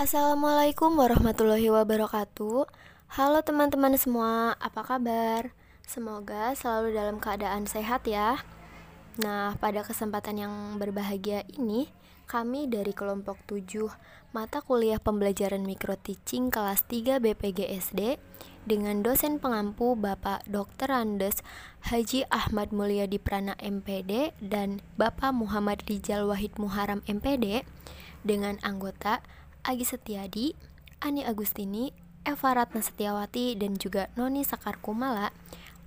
Assalamualaikum warahmatullahi wabarakatuh. Halo teman-teman semua, apa kabar? Semoga selalu dalam keadaan sehat ya. Nah, pada kesempatan yang berbahagia ini, kami dari kelompok 7 mata kuliah pembelajaran mikro teaching kelas 3 BPGSD dengan dosen pengampu Bapak Dr. Andes Haji Ahmad Mulyadi Prana MPD dan Bapak Muhammad Rijal Wahid Muharam MPD dengan anggota Agi Setiadi, Ani Agustini, Eva Ratna Setiawati, dan juga Noni Sakar Kumala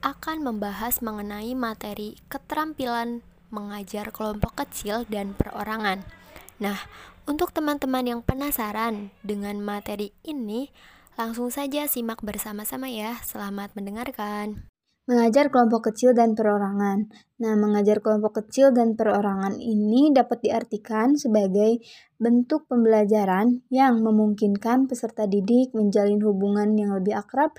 akan membahas mengenai materi keterampilan mengajar kelompok kecil dan perorangan. Nah, untuk teman-teman yang penasaran dengan materi ini, langsung saja simak bersama-sama ya. Selamat mendengarkan. Mengajar kelompok kecil dan perorangan. Nah, mengajar kelompok kecil dan perorangan ini dapat diartikan sebagai bentuk pembelajaran yang memungkinkan peserta didik menjalin hubungan yang lebih akrab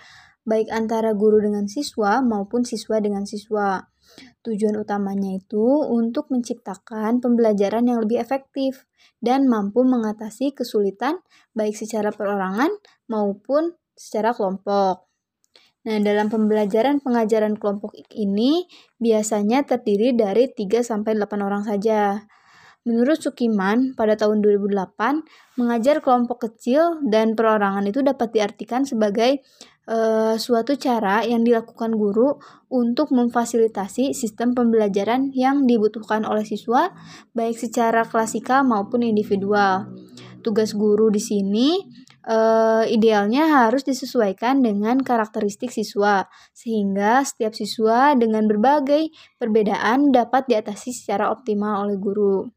baik antara guru dengan siswa maupun siswa dengan siswa. Tujuan utamanya itu untuk menciptakan pembelajaran yang lebih efektif dan mampu mengatasi kesulitan baik secara perorangan maupun secara kelompok. Nah, dalam pembelajaran pengajaran kelompok ini biasanya terdiri dari 3 sampai 8 orang saja. Menurut Sukiman, pada tahun 2008, mengajar kelompok kecil dan perorangan itu dapat diartikan sebagai uh, suatu cara yang dilakukan guru untuk memfasilitasi sistem pembelajaran yang dibutuhkan oleh siswa, baik secara klasikal maupun individual. Tugas guru di sini uh, idealnya harus disesuaikan dengan karakteristik siswa, sehingga setiap siswa dengan berbagai perbedaan dapat diatasi secara optimal oleh guru.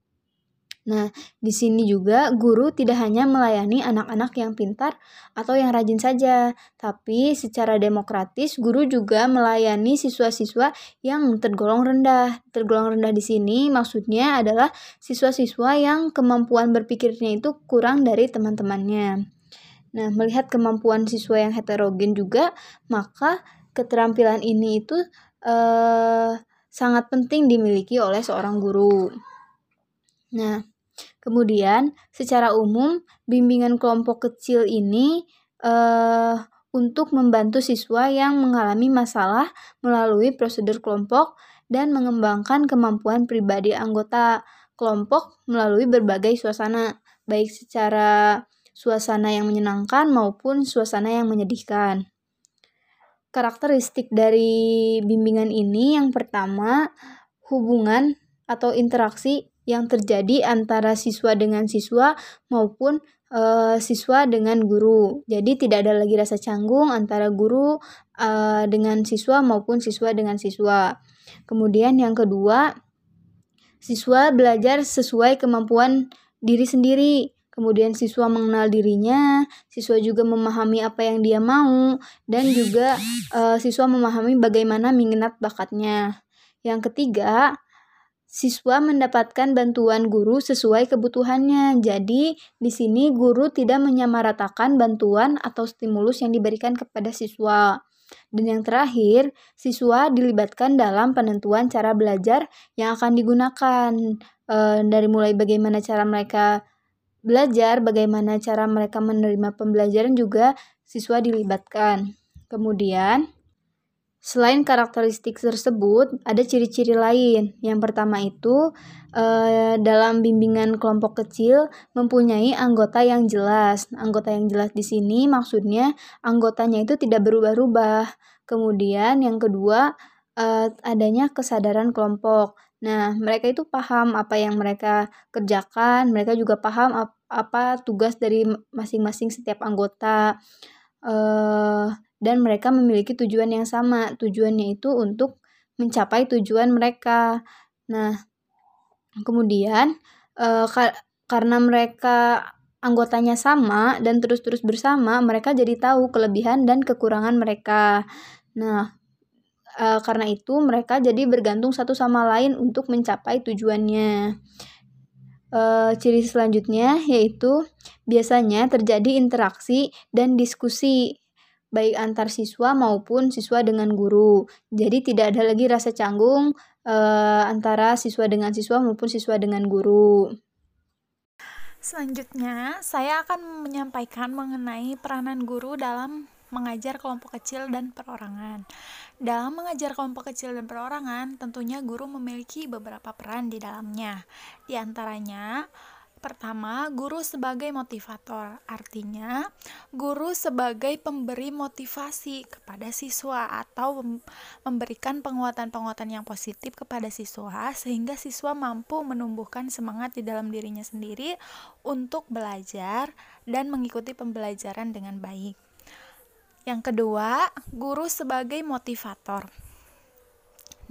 Nah, di sini juga guru tidak hanya melayani anak-anak yang pintar atau yang rajin saja, tapi secara demokratis guru juga melayani siswa-siswa yang tergolong rendah. Tergolong rendah di sini maksudnya adalah siswa-siswa yang kemampuan berpikirnya itu kurang dari teman-temannya. Nah, melihat kemampuan siswa yang heterogen juga, maka keterampilan ini itu eh, sangat penting dimiliki oleh seorang guru. Nah, kemudian secara umum bimbingan kelompok kecil ini eh, untuk membantu siswa yang mengalami masalah melalui prosedur kelompok dan mengembangkan kemampuan pribadi anggota kelompok melalui berbagai suasana, baik secara suasana yang menyenangkan maupun suasana yang menyedihkan. Karakteristik dari bimbingan ini yang pertama, hubungan atau interaksi yang terjadi antara siswa dengan siswa maupun e, siswa dengan guru. Jadi tidak ada lagi rasa canggung antara guru e, dengan siswa maupun siswa dengan siswa. Kemudian yang kedua, siswa belajar sesuai kemampuan diri sendiri kemudian siswa mengenal dirinya, siswa juga memahami apa yang dia mau, dan juga uh, siswa memahami bagaimana minat bakatnya. Yang ketiga, siswa mendapatkan bantuan guru sesuai kebutuhannya. Jadi, di sini guru tidak menyamaratakan bantuan atau stimulus yang diberikan kepada siswa. Dan yang terakhir, siswa dilibatkan dalam penentuan cara belajar yang akan digunakan. E, dari mulai bagaimana cara mereka belajar bagaimana cara mereka menerima pembelajaran juga siswa dilibatkan. Kemudian, selain karakteristik tersebut, ada ciri-ciri lain. Yang pertama itu, eh, dalam bimbingan kelompok kecil mempunyai anggota yang jelas. Anggota yang jelas di sini maksudnya anggotanya itu tidak berubah-ubah. Kemudian yang kedua, eh, adanya kesadaran kelompok. Nah, mereka itu paham apa yang mereka kerjakan, mereka juga paham ap apa tugas dari masing-masing setiap anggota uh, dan mereka memiliki tujuan yang sama. Tujuannya itu untuk mencapai tujuan mereka. Nah kemudian uh, ka karena mereka anggotanya sama dan terus-terus bersama mereka jadi tahu kelebihan dan kekurangan mereka. Nah uh, karena itu mereka jadi bergantung satu sama lain untuk mencapai tujuannya Uh, ciri selanjutnya yaitu biasanya terjadi interaksi dan diskusi baik antar siswa maupun siswa dengan guru. Jadi tidak ada lagi rasa canggung uh, antara siswa dengan siswa maupun siswa dengan guru. Selanjutnya, saya akan menyampaikan mengenai peranan guru dalam mengajar kelompok kecil dan perorangan. Dalam mengajar kelompok kecil dan perorangan, tentunya guru memiliki beberapa peran di dalamnya. Di antaranya, Pertama, guru sebagai motivator, artinya guru sebagai pemberi motivasi kepada siswa atau memberikan penguatan-penguatan yang positif kepada siswa sehingga siswa mampu menumbuhkan semangat di dalam dirinya sendiri untuk belajar dan mengikuti pembelajaran dengan baik. Yang kedua, guru sebagai motivator.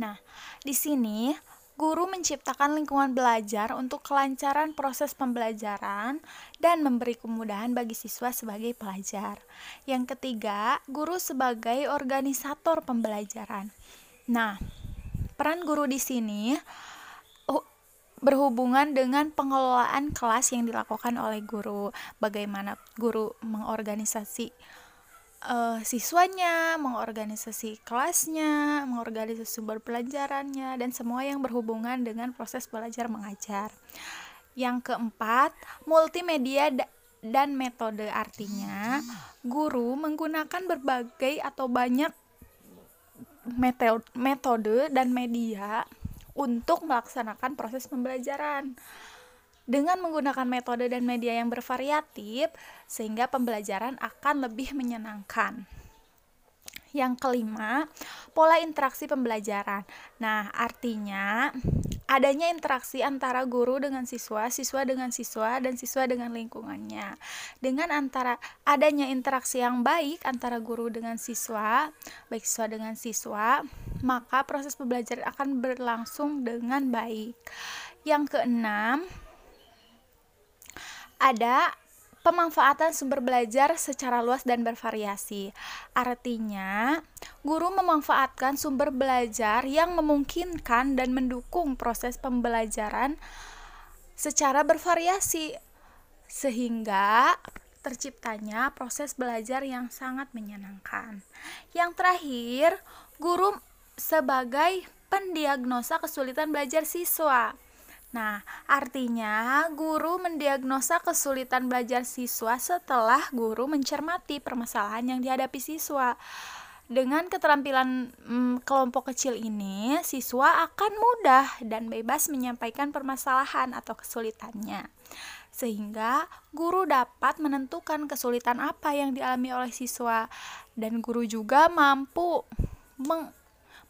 Nah, di sini Guru menciptakan lingkungan belajar untuk kelancaran proses pembelajaran dan memberi kemudahan bagi siswa sebagai pelajar. Yang ketiga, guru sebagai organisator pembelajaran. Nah, peran guru di sini uh, berhubungan dengan pengelolaan kelas yang dilakukan oleh guru. Bagaimana guru mengorganisasi uh, siswanya, mengorganisasi kelasnya, mengorganisasi sumber pelajarannya, dan semua yang berhubungan dengan proses belajar mengajar. Yang keempat, multimedia dan metode artinya guru menggunakan berbagai atau banyak metode dan media untuk melaksanakan proses pembelajaran dengan menggunakan metode dan media yang bervariatif, sehingga pembelajaran akan lebih menyenangkan. Yang kelima, pola interaksi pembelajaran. Nah, artinya adanya interaksi antara guru dengan siswa, siswa dengan siswa, dan siswa dengan lingkungannya. Dengan antara adanya interaksi yang baik antara guru dengan siswa, baik siswa dengan siswa, maka proses pembelajaran akan berlangsung dengan baik. Yang keenam, ada pemanfaatan sumber belajar secara luas dan bervariasi. Artinya, guru memanfaatkan sumber belajar yang memungkinkan dan mendukung proses pembelajaran secara bervariasi sehingga terciptanya proses belajar yang sangat menyenangkan. Yang terakhir, guru sebagai pendiagnosa kesulitan belajar siswa. Nah, artinya guru mendiagnosa kesulitan belajar siswa setelah guru mencermati permasalahan yang dihadapi siswa. Dengan keterampilan mm, kelompok kecil ini, siswa akan mudah dan bebas menyampaikan permasalahan atau kesulitannya. Sehingga guru dapat menentukan kesulitan apa yang dialami oleh siswa dan guru juga mampu meng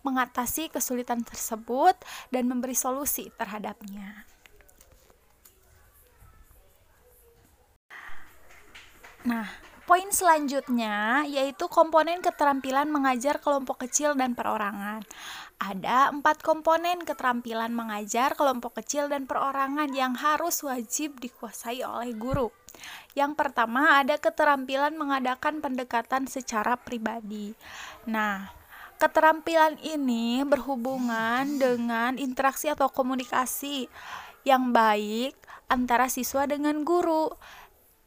mengatasi kesulitan tersebut dan memberi solusi terhadapnya. Nah, poin selanjutnya yaitu komponen keterampilan mengajar kelompok kecil dan perorangan. Ada empat komponen keterampilan mengajar kelompok kecil dan perorangan yang harus wajib dikuasai oleh guru. Yang pertama ada keterampilan mengadakan pendekatan secara pribadi. Nah, Keterampilan ini berhubungan dengan interaksi atau komunikasi yang baik antara siswa dengan guru.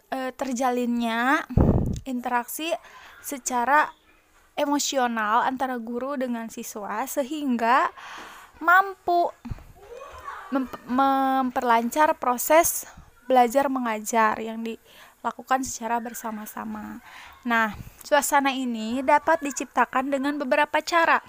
E, terjalinnya interaksi secara emosional antara guru dengan siswa sehingga mampu mem memperlancar proses belajar mengajar yang dilakukan secara bersama-sama. Nah, suasana ini dapat diciptakan dengan beberapa cara.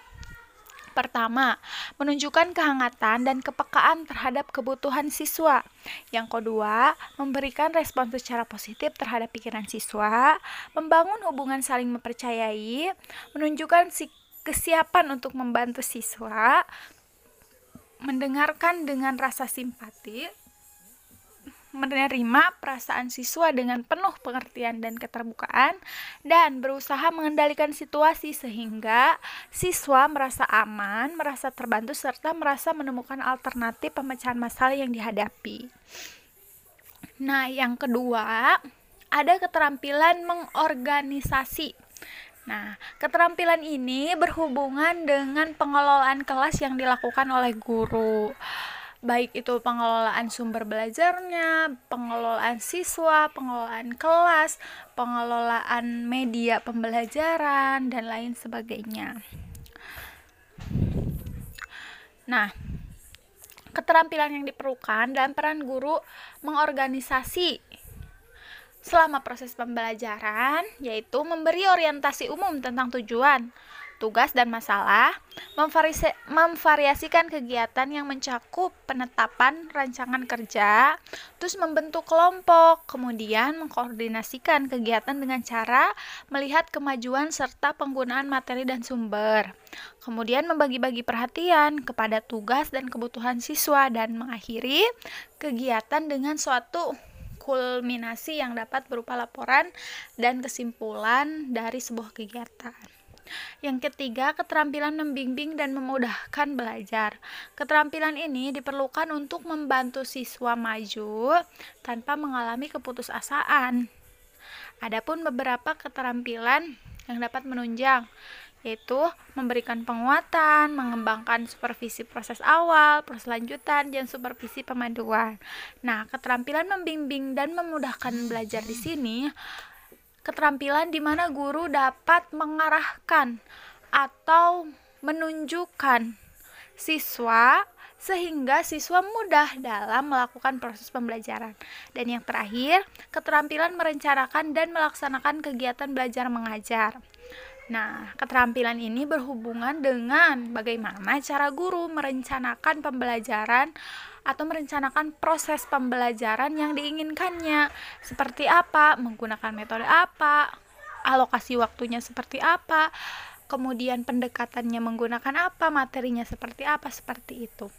Pertama, menunjukkan kehangatan dan kepekaan terhadap kebutuhan siswa. Yang kedua, memberikan respon secara positif terhadap pikiran siswa, membangun hubungan saling mempercayai, menunjukkan kesiapan untuk membantu siswa, mendengarkan dengan rasa simpati, menerima perasaan siswa dengan penuh pengertian dan keterbukaan dan berusaha mengendalikan situasi sehingga siswa merasa aman, merasa terbantu serta merasa menemukan alternatif pemecahan masalah yang dihadapi. Nah, yang kedua, ada keterampilan mengorganisasi. Nah, keterampilan ini berhubungan dengan pengelolaan kelas yang dilakukan oleh guru baik itu pengelolaan sumber belajarnya, pengelolaan siswa, pengelolaan kelas, pengelolaan media pembelajaran, dan lain sebagainya. Nah, keterampilan yang diperlukan dan peran guru mengorganisasi selama proses pembelajaran yaitu memberi orientasi umum tentang tujuan, tugas dan masalah, memvariasikan kegiatan yang mencakup penetapan rancangan kerja, terus membentuk kelompok, kemudian mengkoordinasikan kegiatan dengan cara melihat kemajuan serta penggunaan materi dan sumber. Kemudian membagi-bagi perhatian kepada tugas dan kebutuhan siswa dan mengakhiri kegiatan dengan suatu kulminasi yang dapat berupa laporan dan kesimpulan dari sebuah kegiatan. Yang ketiga, keterampilan membimbing dan memudahkan belajar. Keterampilan ini diperlukan untuk membantu siswa maju tanpa mengalami keputusasaan. Adapun beberapa keterampilan yang dapat menunjang yaitu memberikan penguatan, mengembangkan supervisi proses awal, proses lanjutan, dan supervisi pemanduan. Nah, keterampilan membimbing dan memudahkan belajar di sini keterampilan di mana guru dapat mengarahkan atau menunjukkan siswa sehingga siswa mudah dalam melakukan proses pembelajaran. Dan yang terakhir, keterampilan merencanakan dan melaksanakan kegiatan belajar mengajar. Nah, keterampilan ini berhubungan dengan bagaimana cara guru merencanakan pembelajaran atau merencanakan proses pembelajaran yang diinginkannya. Seperti apa, menggunakan metode apa, alokasi waktunya seperti apa, kemudian pendekatannya menggunakan apa, materinya seperti apa, seperti itu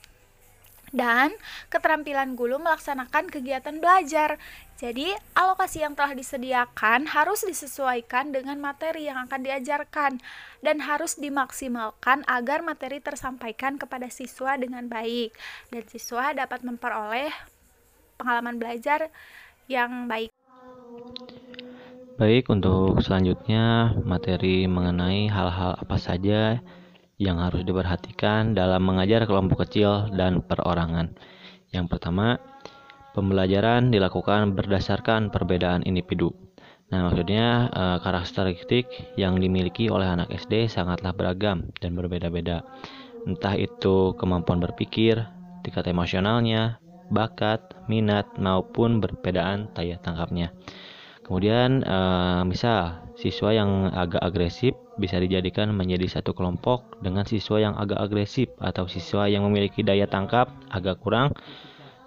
dan keterampilan guru melaksanakan kegiatan belajar. Jadi, alokasi yang telah disediakan harus disesuaikan dengan materi yang akan diajarkan dan harus dimaksimalkan agar materi tersampaikan kepada siswa dengan baik dan siswa dapat memperoleh pengalaman belajar yang baik. Baik, untuk selanjutnya materi mengenai hal-hal apa saja yang harus diperhatikan dalam mengajar kelompok kecil dan perorangan. Yang pertama, pembelajaran dilakukan berdasarkan perbedaan individu. Nah, maksudnya eh, karakteristik yang dimiliki oleh anak SD sangatlah beragam dan berbeda-beda. Entah itu kemampuan berpikir, tingkat emosionalnya, bakat, minat, maupun perbedaan daya tangkapnya. Kemudian, eh, misal siswa yang agak agresif bisa dijadikan menjadi satu kelompok dengan siswa yang agak agresif atau siswa yang memiliki daya tangkap agak kurang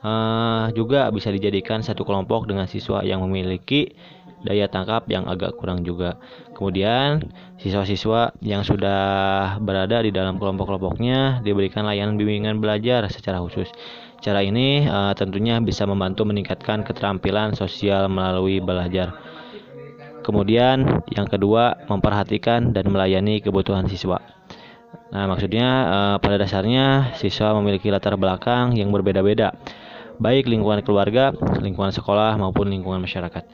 uh, juga bisa dijadikan satu kelompok dengan siswa yang memiliki daya tangkap yang agak kurang juga. Kemudian, siswa-siswa yang sudah berada di dalam kelompok-kelompoknya diberikan layanan bimbingan belajar secara khusus. Cara ini uh, tentunya bisa membantu meningkatkan keterampilan sosial melalui belajar. Kemudian yang kedua memperhatikan dan melayani kebutuhan siswa. Nah, maksudnya eh, pada dasarnya siswa memiliki latar belakang yang berbeda-beda, baik lingkungan keluarga, lingkungan sekolah maupun lingkungan masyarakat.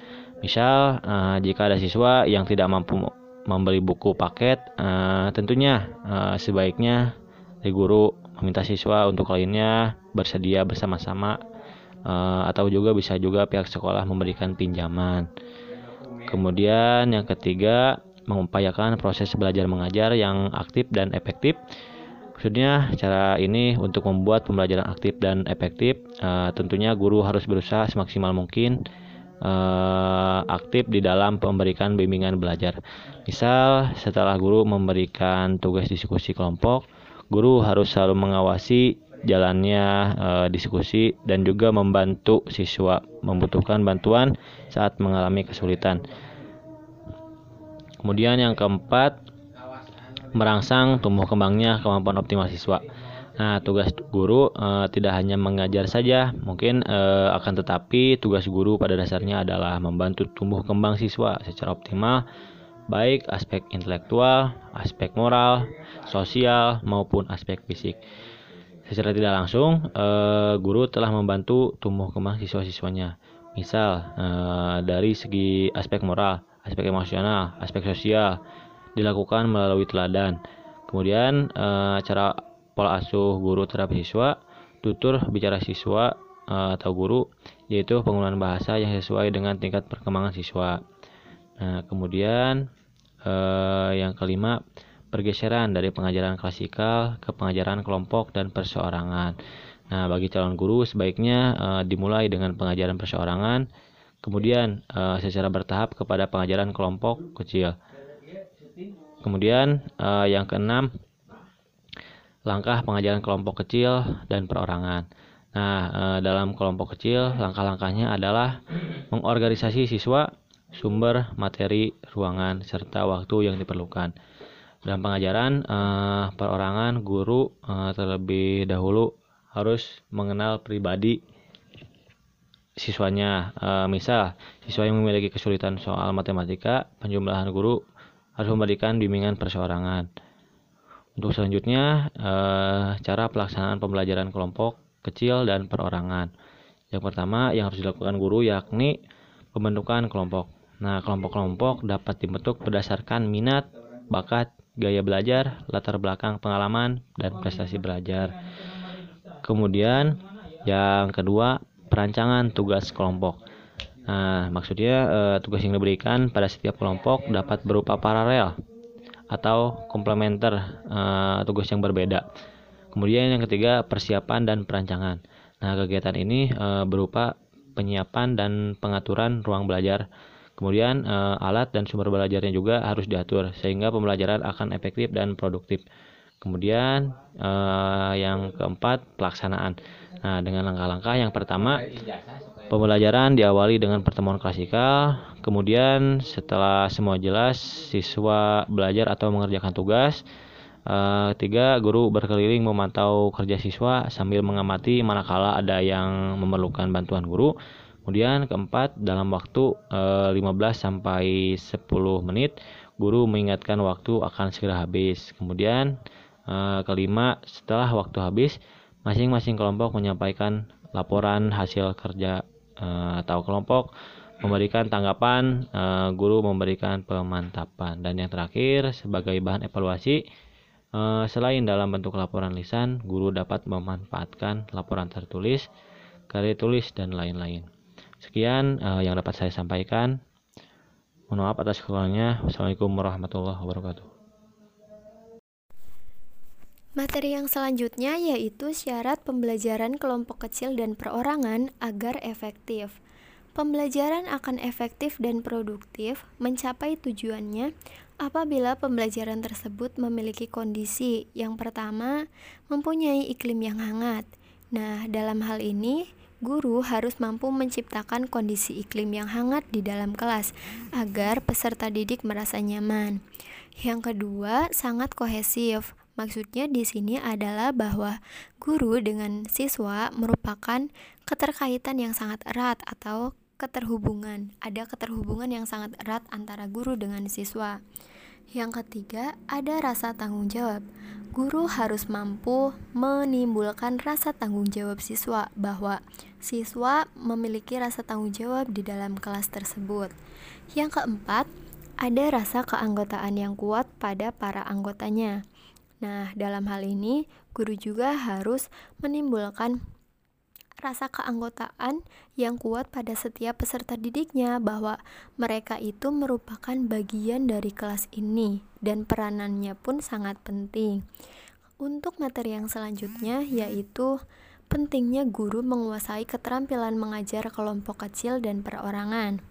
Misal, eh, jika ada siswa yang tidak mampu membeli buku paket, eh, tentunya eh, sebaiknya dari guru meminta siswa untuk lainnya bersedia bersama-sama eh, atau juga bisa juga pihak sekolah memberikan pinjaman. Kemudian yang ketiga, mengupayakan proses belajar mengajar yang aktif dan efektif. Maksudnya cara ini untuk membuat pembelajaran aktif dan efektif, uh, tentunya guru harus berusaha semaksimal mungkin uh, aktif di dalam memberikan bimbingan belajar. Misal setelah guru memberikan tugas diskusi kelompok, guru harus selalu mengawasi jalannya uh, diskusi dan juga membantu siswa membutuhkan bantuan saat mengalami kesulitan. Kemudian yang keempat, merangsang tumbuh kembangnya kemampuan optimal siswa. Nah, tugas guru uh, tidak hanya mengajar saja, mungkin uh, akan tetapi tugas guru pada dasarnya adalah membantu tumbuh kembang siswa secara optimal baik aspek intelektual, aspek moral, sosial maupun aspek fisik. Secara tidak langsung, eh, guru telah membantu tumbuh kembang siswa-siswanya. Misal, eh, dari segi aspek moral, aspek emosional, aspek sosial, dilakukan melalui teladan. Kemudian, eh, cara pola asuh guru terhadap siswa, tutur bicara siswa eh, atau guru, yaitu penggunaan bahasa yang sesuai dengan tingkat perkembangan siswa. Nah, kemudian eh, yang kelima, pergeseran dari pengajaran klasikal ke pengajaran kelompok dan perseorangan. Nah, bagi calon guru sebaiknya uh, dimulai dengan pengajaran perseorangan, kemudian secara bertahap kepada pengajaran kelompok kecil. Kemudian uh, yang keenam, langkah pengajaran kelompok kecil dan perorangan. Nah, uh, dalam kelompok kecil, langkah-langkahnya adalah mengorganisasi siswa, sumber, materi, ruangan, serta waktu yang diperlukan. Dalam pengajaran uh, perorangan, guru uh, terlebih dahulu harus mengenal pribadi siswanya. E, misal, siswa yang memiliki kesulitan soal matematika, penjumlahan guru harus memberikan bimbingan perseorangan. Untuk selanjutnya, e, cara pelaksanaan pembelajaran kelompok kecil dan perorangan. Yang pertama yang harus dilakukan guru yakni pembentukan kelompok. Nah, kelompok-kelompok dapat dibentuk berdasarkan minat, bakat, gaya belajar, latar belakang pengalaman, dan prestasi belajar. Kemudian yang kedua perancangan tugas kelompok. Nah, maksudnya eh, tugas yang diberikan pada setiap kelompok dapat berupa paralel atau komplementer eh, tugas yang berbeda. Kemudian yang ketiga persiapan dan perancangan. Nah, kegiatan ini eh, berupa penyiapan dan pengaturan ruang belajar. Kemudian eh, alat dan sumber belajarnya juga harus diatur sehingga pembelajaran akan efektif dan produktif. Kemudian eh, yang keempat pelaksanaan. Nah, dengan langkah-langkah yang pertama pembelajaran diawali dengan pertemuan klasikal. Kemudian setelah semua jelas, siswa belajar atau mengerjakan tugas. Uh, tiga, guru berkeliling memantau kerja siswa sambil mengamati manakala ada yang memerlukan bantuan guru. Kemudian keempat, dalam waktu uh, 15 sampai 10 menit, guru mengingatkan waktu akan segera habis. Kemudian Eh, kelima, setelah waktu habis, masing-masing kelompok menyampaikan laporan hasil kerja uh, atau kelompok memberikan tanggapan, uh, guru memberikan pemantapan. Dan yang terakhir, sebagai bahan evaluasi, uh, selain dalam bentuk laporan lisan, guru dapat memanfaatkan laporan tertulis, karya tulis, dan lain-lain. Sekian yang dapat saya sampaikan. Mohon maaf atas kekurangnya. Wassalamualaikum warahmatullahi wabarakatuh. Materi yang selanjutnya yaitu syarat pembelajaran kelompok kecil dan perorangan agar efektif. Pembelajaran akan efektif dan produktif mencapai tujuannya apabila pembelajaran tersebut memiliki kondisi yang pertama mempunyai iklim yang hangat. Nah, dalam hal ini guru harus mampu menciptakan kondisi iklim yang hangat di dalam kelas agar peserta didik merasa nyaman. Yang kedua, sangat kohesif Maksudnya di sini adalah bahwa guru dengan siswa merupakan keterkaitan yang sangat erat atau keterhubungan. Ada keterhubungan yang sangat erat antara guru dengan siswa. Yang ketiga, ada rasa tanggung jawab. Guru harus mampu menimbulkan rasa tanggung jawab siswa bahwa siswa memiliki rasa tanggung jawab di dalam kelas tersebut. Yang keempat, ada rasa keanggotaan yang kuat pada para anggotanya. Nah, dalam hal ini, guru juga harus menimbulkan rasa keanggotaan yang kuat pada setiap peserta didiknya bahwa mereka itu merupakan bagian dari kelas ini dan peranannya pun sangat penting. Untuk materi yang selanjutnya yaitu pentingnya guru menguasai keterampilan mengajar kelompok kecil dan perorangan.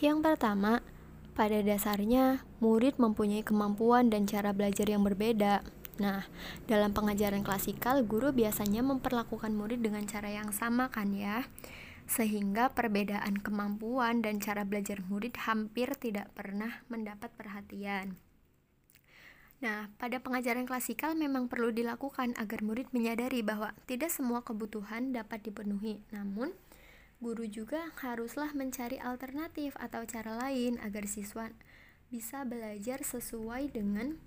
Yang pertama, pada dasarnya, murid mempunyai kemampuan dan cara belajar yang berbeda. Nah, dalam pengajaran klasikal, guru biasanya memperlakukan murid dengan cara yang sama kan ya? Sehingga perbedaan kemampuan dan cara belajar murid hampir tidak pernah mendapat perhatian. Nah, pada pengajaran klasikal memang perlu dilakukan agar murid menyadari bahwa tidak semua kebutuhan dapat dipenuhi. Namun, Guru juga haruslah mencari alternatif atau cara lain agar siswa bisa belajar sesuai dengan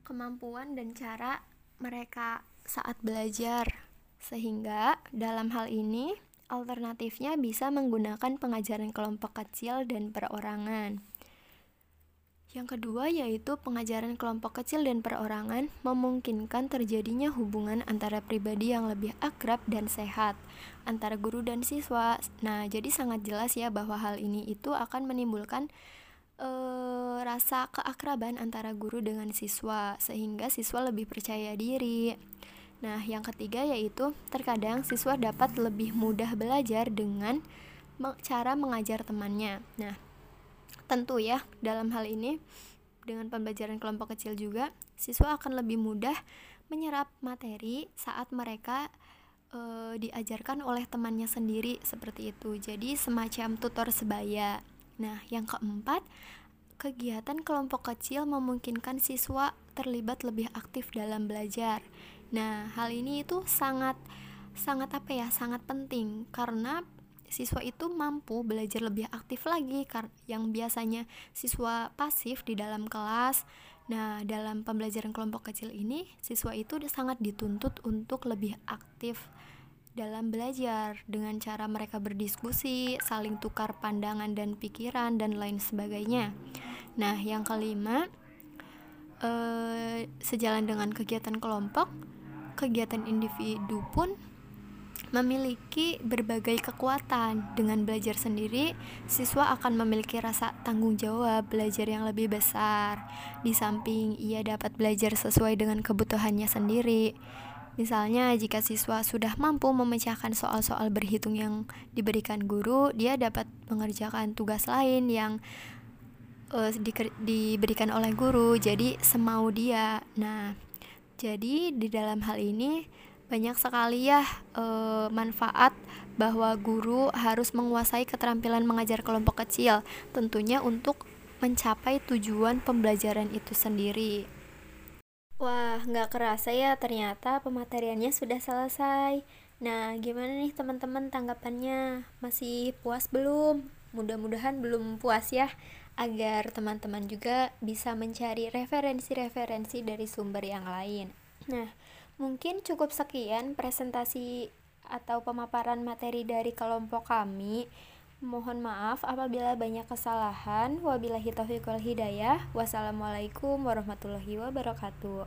kemampuan dan cara mereka saat belajar. Sehingga dalam hal ini alternatifnya bisa menggunakan pengajaran kelompok kecil dan perorangan. Yang kedua yaitu pengajaran kelompok kecil dan perorangan memungkinkan terjadinya hubungan antara pribadi yang lebih akrab dan sehat antara guru dan siswa. Nah, jadi sangat jelas ya bahwa hal ini itu akan menimbulkan e, rasa keakraban antara guru dengan siswa sehingga siswa lebih percaya diri. Nah, yang ketiga yaitu terkadang siswa dapat lebih mudah belajar dengan cara mengajar temannya. Nah, tentu ya, dalam hal ini dengan pembelajaran kelompok kecil juga, siswa akan lebih mudah menyerap materi saat mereka e, diajarkan oleh temannya sendiri seperti itu. Jadi semacam tutor sebaya. Nah, yang keempat, kegiatan kelompok kecil memungkinkan siswa terlibat lebih aktif dalam belajar. Nah, hal ini itu sangat sangat apa ya? Sangat penting karena siswa itu mampu belajar lebih aktif lagi yang biasanya siswa pasif di dalam kelas. Nah, dalam pembelajaran kelompok kecil ini, siswa itu sangat dituntut untuk lebih aktif dalam belajar dengan cara mereka berdiskusi, saling tukar pandangan dan pikiran dan lain sebagainya. Nah, yang kelima, eh, sejalan dengan kegiatan kelompok, kegiatan individu pun memiliki berbagai kekuatan. Dengan belajar sendiri, siswa akan memiliki rasa tanggung jawab belajar yang lebih besar. Di samping ia dapat belajar sesuai dengan kebutuhannya sendiri. Misalnya, jika siswa sudah mampu memecahkan soal-soal berhitung yang diberikan guru, dia dapat mengerjakan tugas lain yang uh, di, diberikan oleh guru. Jadi, semau dia. Nah, jadi di dalam hal ini banyak sekali ya e, manfaat bahwa guru harus menguasai keterampilan mengajar kelompok kecil, tentunya untuk mencapai tujuan pembelajaran itu sendiri. Wah, nggak kerasa ya ternyata pemateriannya sudah selesai. Nah, gimana nih teman-teman tanggapannya? Masih puas belum? Mudah-mudahan belum puas ya agar teman-teman juga bisa mencari referensi-referensi dari sumber yang lain. Nah, mungkin cukup sekian presentasi atau pemaparan materi dari kelompok kami. Mohon maaf apabila banyak kesalahan. Wabillahi taufiq wal hidayah. Wassalamualaikum warahmatullahi wabarakatuh.